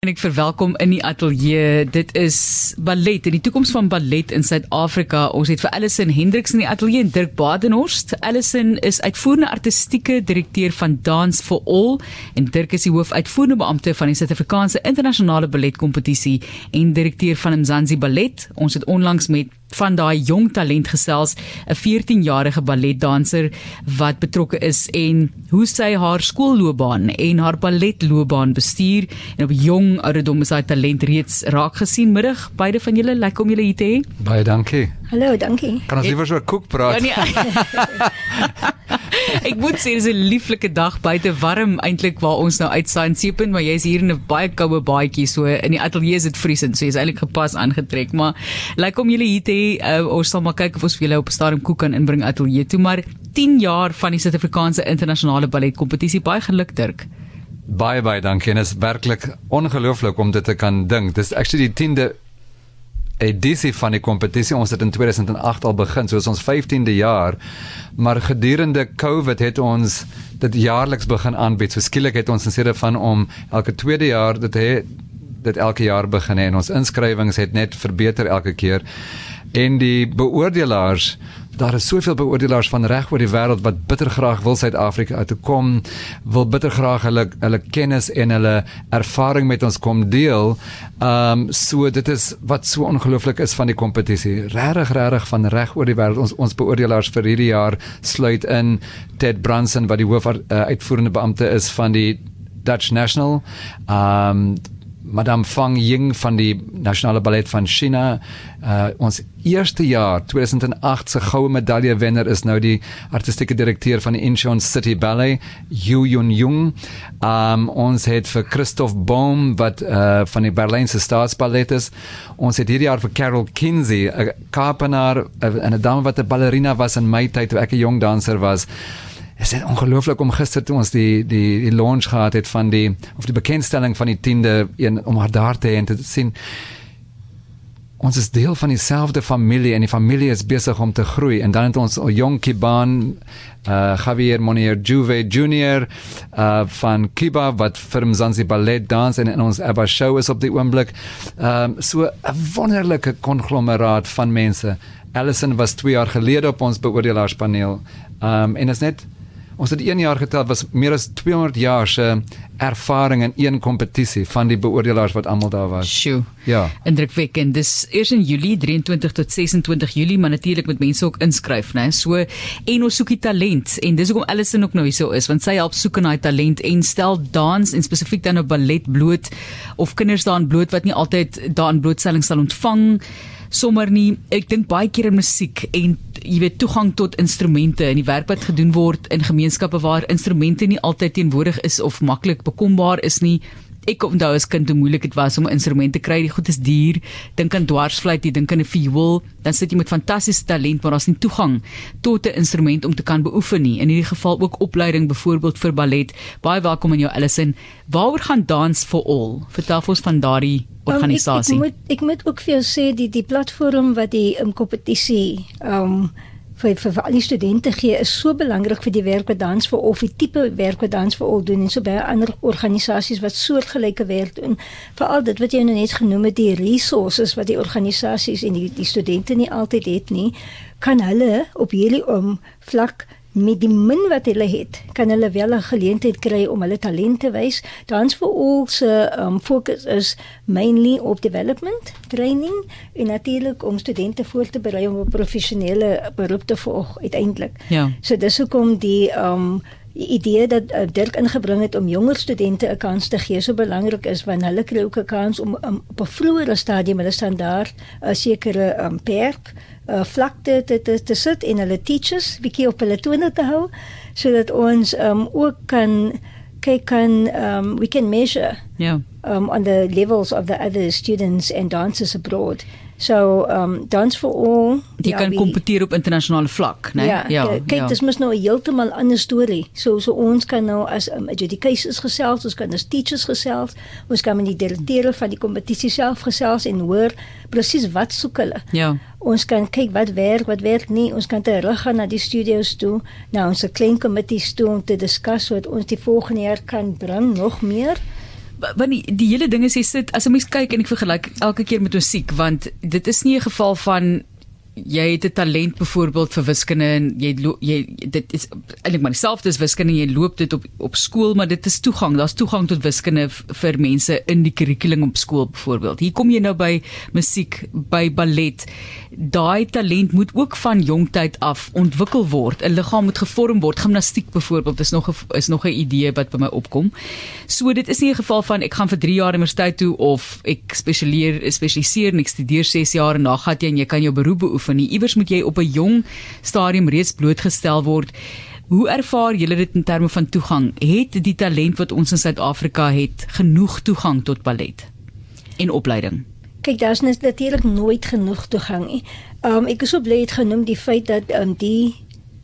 en ek verwelkom in die ateljee. Dit is ballet en die toekoms van ballet in Suid-Afrika. Ons het vir Allison Hendriks in die ateljee en Dirk Badenhorst. Allison is uitvoerende artistieke direkteur van Dance for All en Dirk is die hoofuitvoerende beampte van die Suid-Afrikaanse Internasionale Balletkompetisie en direkteur van Mzansi Ballet. Ons het onlangs met van daai jong talent gesels, 'n 14-jarige balletdanser wat betrokke is en hoe sy haar skoolloopbaan en haar balletloopbaan bestuur en op jong ouderdom is hy talent reeds raak gesien middag. Beide van julle, lekker om julle hier te hê. Baie dankie. Hallo, dankie. Kan ons liewer so 'n koek praat? Ja, nee. ek moet sê dis 'n lieflike dag buite warm eintlik waar ons nou uitsaai in Seepunt, maar jy's hier in 'n baie koue baadjie so in die ateljee is dit vriesend, so jy's eintlik gepas aangetrek, maar lekker om julle hier te hê. Uh, ons sal maar kyk of ons vir julle op 'n stadium koek kan inbring ateljee toe, maar 10 jaar van die Suid-Afrikaanse internasionale balletkompetisie baie geluk Dirk. Baie baie dankie. Dit is werklik ongelooflik om dit te kan dink. Dis actually die 10de edisie van die kompetisie. Ons het in 2008 al begin, so is ons 15de jaar. Maar gedurende COVID het ons dit jaarliks begin aanbied. So skielik het ons instede van om elke tweede jaar dit het dit elke jaar begin en ons inskrywings het net verbeter elke keer. En die beoordelaars daar is soveel beoordelaars van reg oor die wêreld wat bitter graag wil Suid-Afrika toe kom, wil bitter graag hulle hulle kennis en hulle ervaring met ons kom deel. Ehm um, so dit is wat so ongelooflik is van die kompetisie. Regtig regtig van reg oor die wêreld. Ons ons beoordelaars vir hierdie jaar sluit in Ted Branson wat die hoof uh, uitvoerende beampte is van die Dutch National. Ehm um, Madame Fang Ying van die Nasionale Ballet van China. Uh ons eerste jaar 2008 se goue medalje wenner is nou die artistieke direkteur van die Incheon City Ballet, Yu Yun Jung. Um ons het vir Christoph Baum wat uh van die Berlinse Staatsballet is. Ons het hierdie jaar vir Carol Kinsey, 'n Kaapenaar en 'n dame wat 'n ballerina was in my tyd toe ek 'n jong danser was. Es is ongelooflik om gister toe ons die die die launch gehad het van die of die bekendstelling van die 10de een om haar daar te hê en te sien ons is deel van dieselfde familie en die familie is besig om te groei en dan het ons jong Kiban uh Javier Monier Juve Junior uh van Kiba wat vir Mzansi Ballet dans en in ons Abba show is op die oomblik. Um so 'n wonderlike konglomeraat van mense. Allison was 2 jaar gelede op ons beoordelaarspaneel. Um en is net Ons het 1 jaar getel was meer as 200 jaar se ervaring in een kompetisie van die beoordelaars wat almal daar was. Sjoe. Ja. Indrukwekkend. Dis eers in Julie 23 tot 26 Julie, maar natuurlik moet mense ook inskryf, né? So en ons soek die talent en dis hoekom Allison ook nou hier so is, want sy help soek na daai talent en stel dans en spesifiek dan op ballet bloot of kinders daarin bloot wat nie altyd daarin blootstelling sal ontvang sommer nie ek dink baie keer in musiek en jy weet toegang tot instrumente en die werk wat gedoen word in gemeenskappe waar instrumente nie altyd teenwoordig is of maklik bekombaar is nie ek onthou as kind hoe moeilik dit was om 'n instrument te kry. Die goed is duur. Dink aan dwarsfluit, jy dink aan 'n viool, dan sit jy met fantastiese talent, maar daar's nie toegang tot 'n instrument om te kan beoefen nie. In hierdie geval ook opleiding byvoorbeeld vir ballet. Baie welkom in jou Allison. Waaroor gaan Dance for All? Vertel ons van daardie organisasie. Um, ek, ek moet ek moet ook vir jou sê die die platform wat die um, kompetisie um vir vir, vir al die studente gee is so belangrik vir die werk wat dans vir of die tipe werk wat dans vir al doen en so baie ander organisasies wat soortgelyke werk doen. Veral dit wat jy nou net genoem het die resources wat die organisasies en die die studente nie altyd het nie, kan hulle op hierdie om vlak met die min wat hulle het, kan hulle wel 'n geleentheid kry om hulle talente wys. Dans vir al se um, fokus is mainly op development, training en natuurlik om studente voor te berei om 'n professionele beroep te volg uiteindelik. Ja. So dis hoekom die um die idee dat uh, Dirk ingebring het om jonger studente 'n kans te gee so belangrik is want hulle kry ook 'n kans om um, op 'n vroeëre stadium hulle standaard 'n sekere um, perk uh, vlakte te, te te sit en hulle teachers bietjie op hulle tone te hou sodat ons um, ook kan kyk kan um, we can measure ja. um, on the levels of the other students and dancers abroad So um dance for all. Jy ja, kan kompeteer op internasionale vlak, né? Nee? Ja, ja. Kyk, ja. dis mos nou 'n heeltemal ander storie. So so ons kan nou as um, educators gesels, ons kan as teachers gesels, ons kan met die direkteure van die kompetisie self gesels en hoor presies wat soek hulle. Ja. Ons kan kyk wat werk, wat werk nie. Ons kan terug gaan na die studios toe, na ons klein komitees toe om te diskus wat ons die volgende jaar kan bring nog meer want die, die hele ding is jy sit as 'n mens kyk en ek vergelyk elke keer met musiek want dit is nie 'n geval van jy het 'n talent byvoorbeeld vir wiskunde en jy jy dit is eintlik maar dieselfde as wiskunde jy loop dit op op skool maar dit is toegang. Daar's toegang tot wiskunde vir mense in die kurrikulum op skool byvoorbeeld. Hier kom jy nou by musiek by ballet. Daai talent moet ook van jonktyd af ontwikkel word. 'n liggaam moet gevorm word. Gimnastiek byvoorbeeld is nog 'n is nog 'n idee wat by my opkom. So dit is nie 'n geval van ek gaan vir 3 jaar universiteit toe of ek spesialiseer spesialiseer en ek studeer 6 jaar en dan gaan jy en jy kan jou beroep beoefen beoefen nie. Iewers moet jy op 'n jong stadium reeds blootgestel word. Hoe ervaar julle dit in terme van toegang? Het die talent wat ons in Suid-Afrika het genoeg toegang tot ballet en opleiding? Kyk, daar's natuurlik nooit genoeg toegang nie. Um ek is so bly het genoem die feit dat um die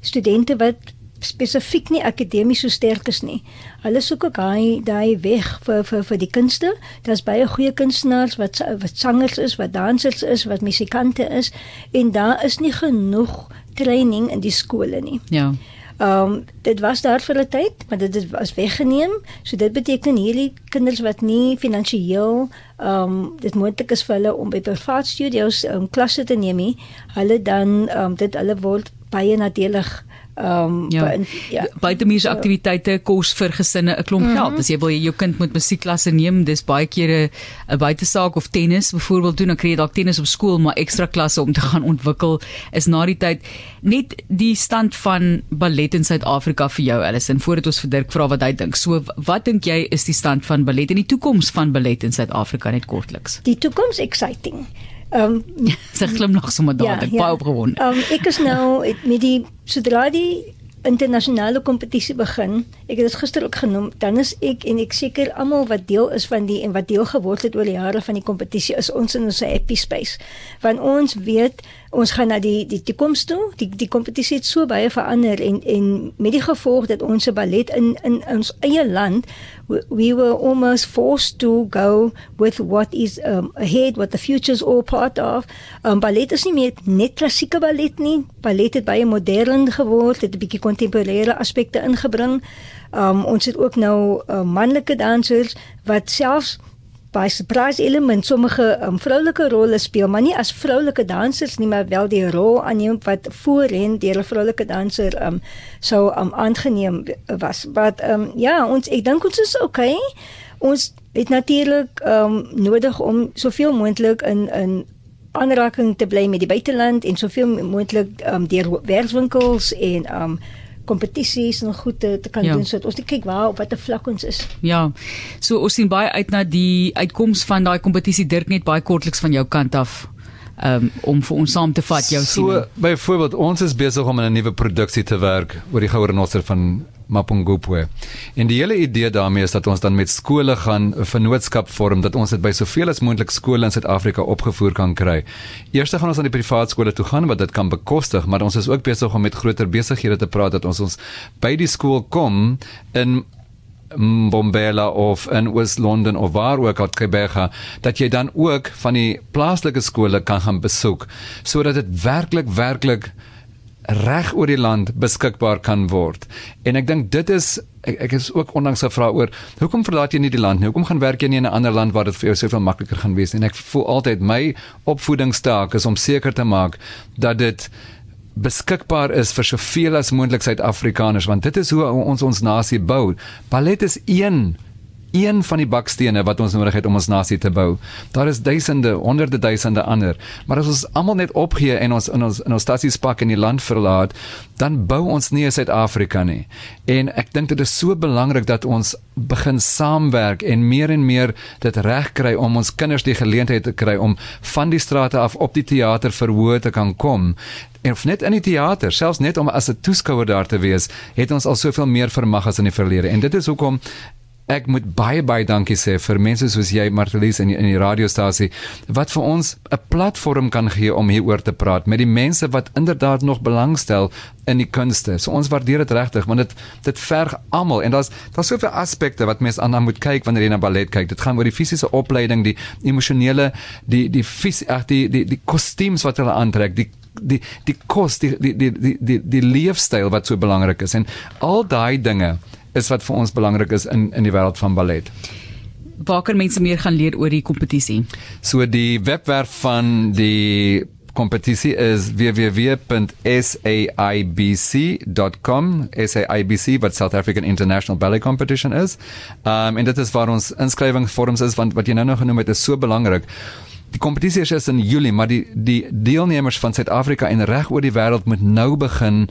studente wat spesifiek nie akademies so sterk is nie. Hulle soek ook daai daai weg vir vir vir die kunste. Daar's baie goeie kunstenaars wat wat sangers is, wat dansers is, wat musikante is en daar is nie genoeg training in die skole nie. Ja. Ehm um, dit was daar vir 'n tyd, maar dit het was weggeneem. So dit beteken hierdie kinders wat nie finansiëel ehm um, dit moontlik is vir hulle om by privaat studios um, klasse te neem nie, hulle dan ehm um, dit hulle word baie nadelig Ehm um, ja. ja. buitemuurse aktiwiteite kos vir gesinne 'n klomp mm -hmm. geld. As jy wil jy jou kind moet musiekklasse neem, dis baie kere 'n buitesaak of tennis byvoorbeeld doen, dan kry jy dalk tennis op skool, maar ekstra klasse om te gaan ontwikkel is na die tyd net die stand van ballet in Suid-Afrika vir jou Alison voordat ons vir Dirk vra wat hy dink. So wat dink jy is die stand van ballet en die toekoms van ballet in Suid-Afrika net kortliks? Die toekoms exciting. Ehm um, sy glimlag sommer dadelik ja, ja. baie opgewonde. Ehm um, ek is nou met die sodra die internasionale kompetisie begin, ek het dit gister ook genoem, dan is ek en ek seker almal wat deel is van die en wat deel geword het oor die jare van die kompetisie is ons in ons happy space. Want ons weet ons gaan na die die toekoms toe. Die die kompetisie het so baie verander en en met die gevolg dat ons ballet in in ons eie land we, we were almost forced to go with what is um, ahead what the future is all part of. Um, ballet is nie meer net klassieke ballet nie. Ballet het baie modern geword, het 'n bietjie kontemporêre aspekte ingebring. Um, ons het ook nou uh, manlike dansers wat selfs baie surprise element sommige um, vroulike rolle speel, maar nie as vroulike dansers nie, maar wel die rol aanneem wat voorheen deur 'n vroulike danser um sou um, aangeneem was. Wat um ja, ons ek dink ons is okay. Ons het natuurlik um nodig om soveel moontlik in in aanraking te bly met die buiteland en soveel moontlik um deur werkswinkels en um kompetisies en goed te, te kan ja. doen sodat ons kyk waar op watter vlak ons is. Ja. So ons sien baie uit na die uitkoms van daai kompetisie Dirk net baie kortliks van jou kant af. Um, om vir ons saam te vat jou sien. So byvoorbeeld ons is besig om aan 'n nuwe produksie te werk oor die goue renoster van Mapungubwe. En die hele idee daarmee is dat ons dan met skole gaan 'n vennootskap vorm dat ons dit by soveel as moontlik skole in Suid-Afrika opgevoer kan kry. Eerste gaan ons aan die privaat skole toe gaan wat dit kan bekostig, maar ons is ook besig om met groter besighede te praat dat ons ons by die skool kom in Bombela of in Oos-London of waar ook al Quebec dat jy dan ook van die plaaslike skole kan gaan besoek sodat dit werklik werklik reg oor die land beskikbaar kan word. En ek dink dit is ek, ek is ook onlangs gevra oor hoekom verlaat jy nie die land nie? Hoekom gaan werk jy nie in 'n ander land waar dit vir jou soveel makliker gaan wees? En ek voel altyd my opvoedingstaak is om seker te maak dat dit beskikbaar is vir soveel as moontlik Suid-Afrikaners want dit is hoe ons ons nasie bou. Ballet is een een van die bakstene wat ons nodig het om ons nasie te bou. Daar is duisende, honderde duisende ander, maar as ons almal net opgee en ons in ons in ons stasies pak in die land verlaat, dan bou ons nie Suid-Afrika nie. En ek dink dit is so belangrik dat ons begin saamwerk en meer en meer dit reg kry om ons kinders die geleentheid te kry om van die strate af op die teater verhoog te kan kom en of net in die teater selfs net om as 'n toeskouer daar te wees het ons al soveel meer vermag as in die verlede en dit is hoekom ek moet baie baie dankie sê vir mense soos jy Martelies in die, in die radiostasie wat vir ons 'n platform kan gee om hieroor te praat met die mense wat inderdaad nog belangstel in die kunste. So ons waardeer dit regtig want dit dit verg almal en daar's daar's soveel aspekte wat mense aan moet kyk wanneer jy na ballet kyk. Dit gaan oor die fisiese opleiding, die emosionele, die die fis ag die die die kostuums wat hulle aantrek, die die die kos die die die die die, die leefstyl wat so belangrik is en al daai dinge is wat vir ons belangrik is in in die wêreld van ballet. Waar kan mense meer gaan leer oor die kompetisie? So die webwerf van die kompetisie is www.saibc.com SAIBC wat South African International Ballet Competition is. Ehm um, en dit is waar ons inskrywingsvorms is want wat jy nou nog genoem het is so belangrik. Die kompetisie is in Julie, maar die die deelnemers van Suid-Afrika en reg oor die wêreld moet nou begin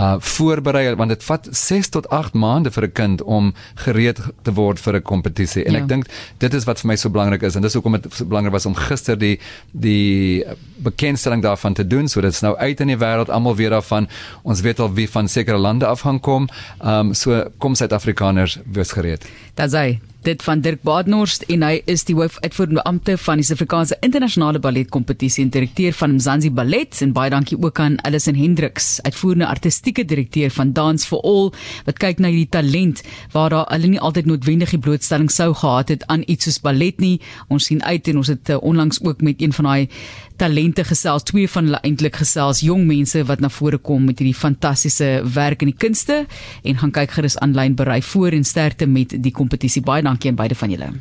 uh voorberei want dit vat 6 tot 8 maande vir 'n kind om gereed te word vir 'n kompetisie. En ja. ek dink dit is wat vir my so belangrik is en dis hoekom dit so belangrik was om gister die die bekendstelling daarvan te doen. So dit's nou uit in die wêreld, almal weet daarvan. Ons weet al wie van sekere lande af gaan kom. Um so kom Suid-Afrikaners wees gereed. Dit sê dit van Dirk Badenhorst en hy is die hoofuitvoerende ampte van die Suid-Afrikaanse internasionale balletkompetisie en direkteur van Mzansi Ballet en baie dankie ook aan Alison Hendriks, uitvoerende artistieke direkteur van Dance for All wat kyk na die talent waar daar hulle nie altyd noodwendig die blootstelling sou gehad het aan iets soos ballet nie. Ons sien uit en ons het uh, onlangs ook met een van daai talente gesels, twee van hulle eintlik gesels, jong mense wat na vore kom met hierdie fantastiese werk in die kunste en gaan kyk gerus aanlyn berei voor en sterkte met die kompetisie. Baie dankie aan beide van julle.